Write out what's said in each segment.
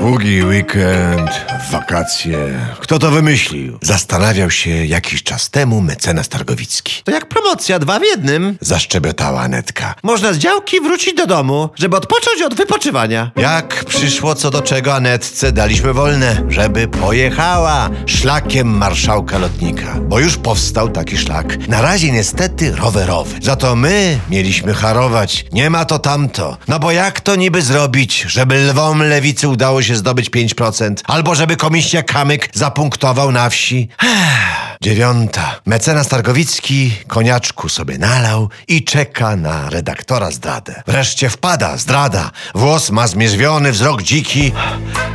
Długi weekend, wakacje. Kto to wymyślił? Zastanawiał się jakiś czas temu mecenas Targowicki. To jak promocja, dwa w jednym. Zaszczebotała Anetka. Można z działki wrócić do domu, żeby odpocząć od wypoczywania. Jak przyszło co do czego Anetce, daliśmy wolne, żeby pojechała szlakiem marszałka lotnika. Bo już powstał taki szlak. Na razie niestety rowerowy. Za to my mieliśmy harować. Nie ma to tamto. No bo jak to niby zrobić, żeby lwom lewicy udało się zdobyć 5%? Albo żeby komisja Kamyk zapunktował na wsi? Dziewiąta. Mecenas Targowicki koniaczku sobie nalał i czeka na redaktora zdradę. Wreszcie wpada zdrada. Włos ma zmierzwiony, wzrok dziki.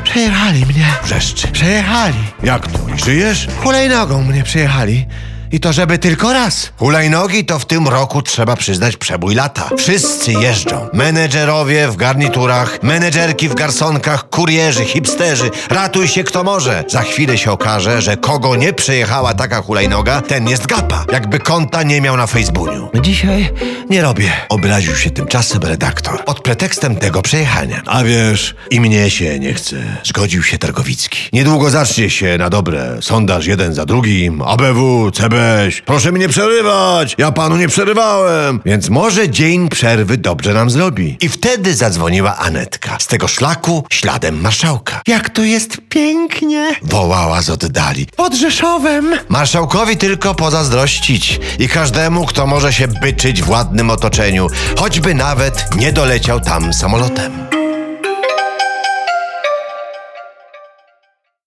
Przejechali mnie. Wrzeszczy. Przejechali. Jak to? Żyjesz? Hulajnogą mnie przejechali. I to żeby tylko raz. Hulajnogi to w tym roku trzeba przyznać przebój lata. Wszyscy jeżdżą. Menedżerowie w garniturach, menedżerki w garsonkach, kurierzy, hipsterzy. Ratuj się kto może. Za chwilę się okaże, że kogo nie przejechała taka hulajnoga, ten jest gapa. Jakby konta nie miał na Facebooku. Dzisiaj nie robię. Obraził się tymczasem redaktor pod pretekstem tego przejechania. A wiesz, i mnie się nie chce. Zgodził się Targowicki. Niedługo zacznie się na dobre. Sondaż jeden za drugim. ABW, CBŚ. Proszę mnie przerywać. Ja panu nie przerywałem. Więc może dzień przerwy dobrze nam zrobi. I wtedy zadzwoniła Anetka. Z tego szlaku śladem marszałka. Jak to jest pięknie. Wołała z oddali. Pod Rzeszowem. Marszałkowi tylko pozazdrościć i każdemu, kto może się byczyć w ładnym otoczeniu, choćby nawet nie doleciał tam samolotem.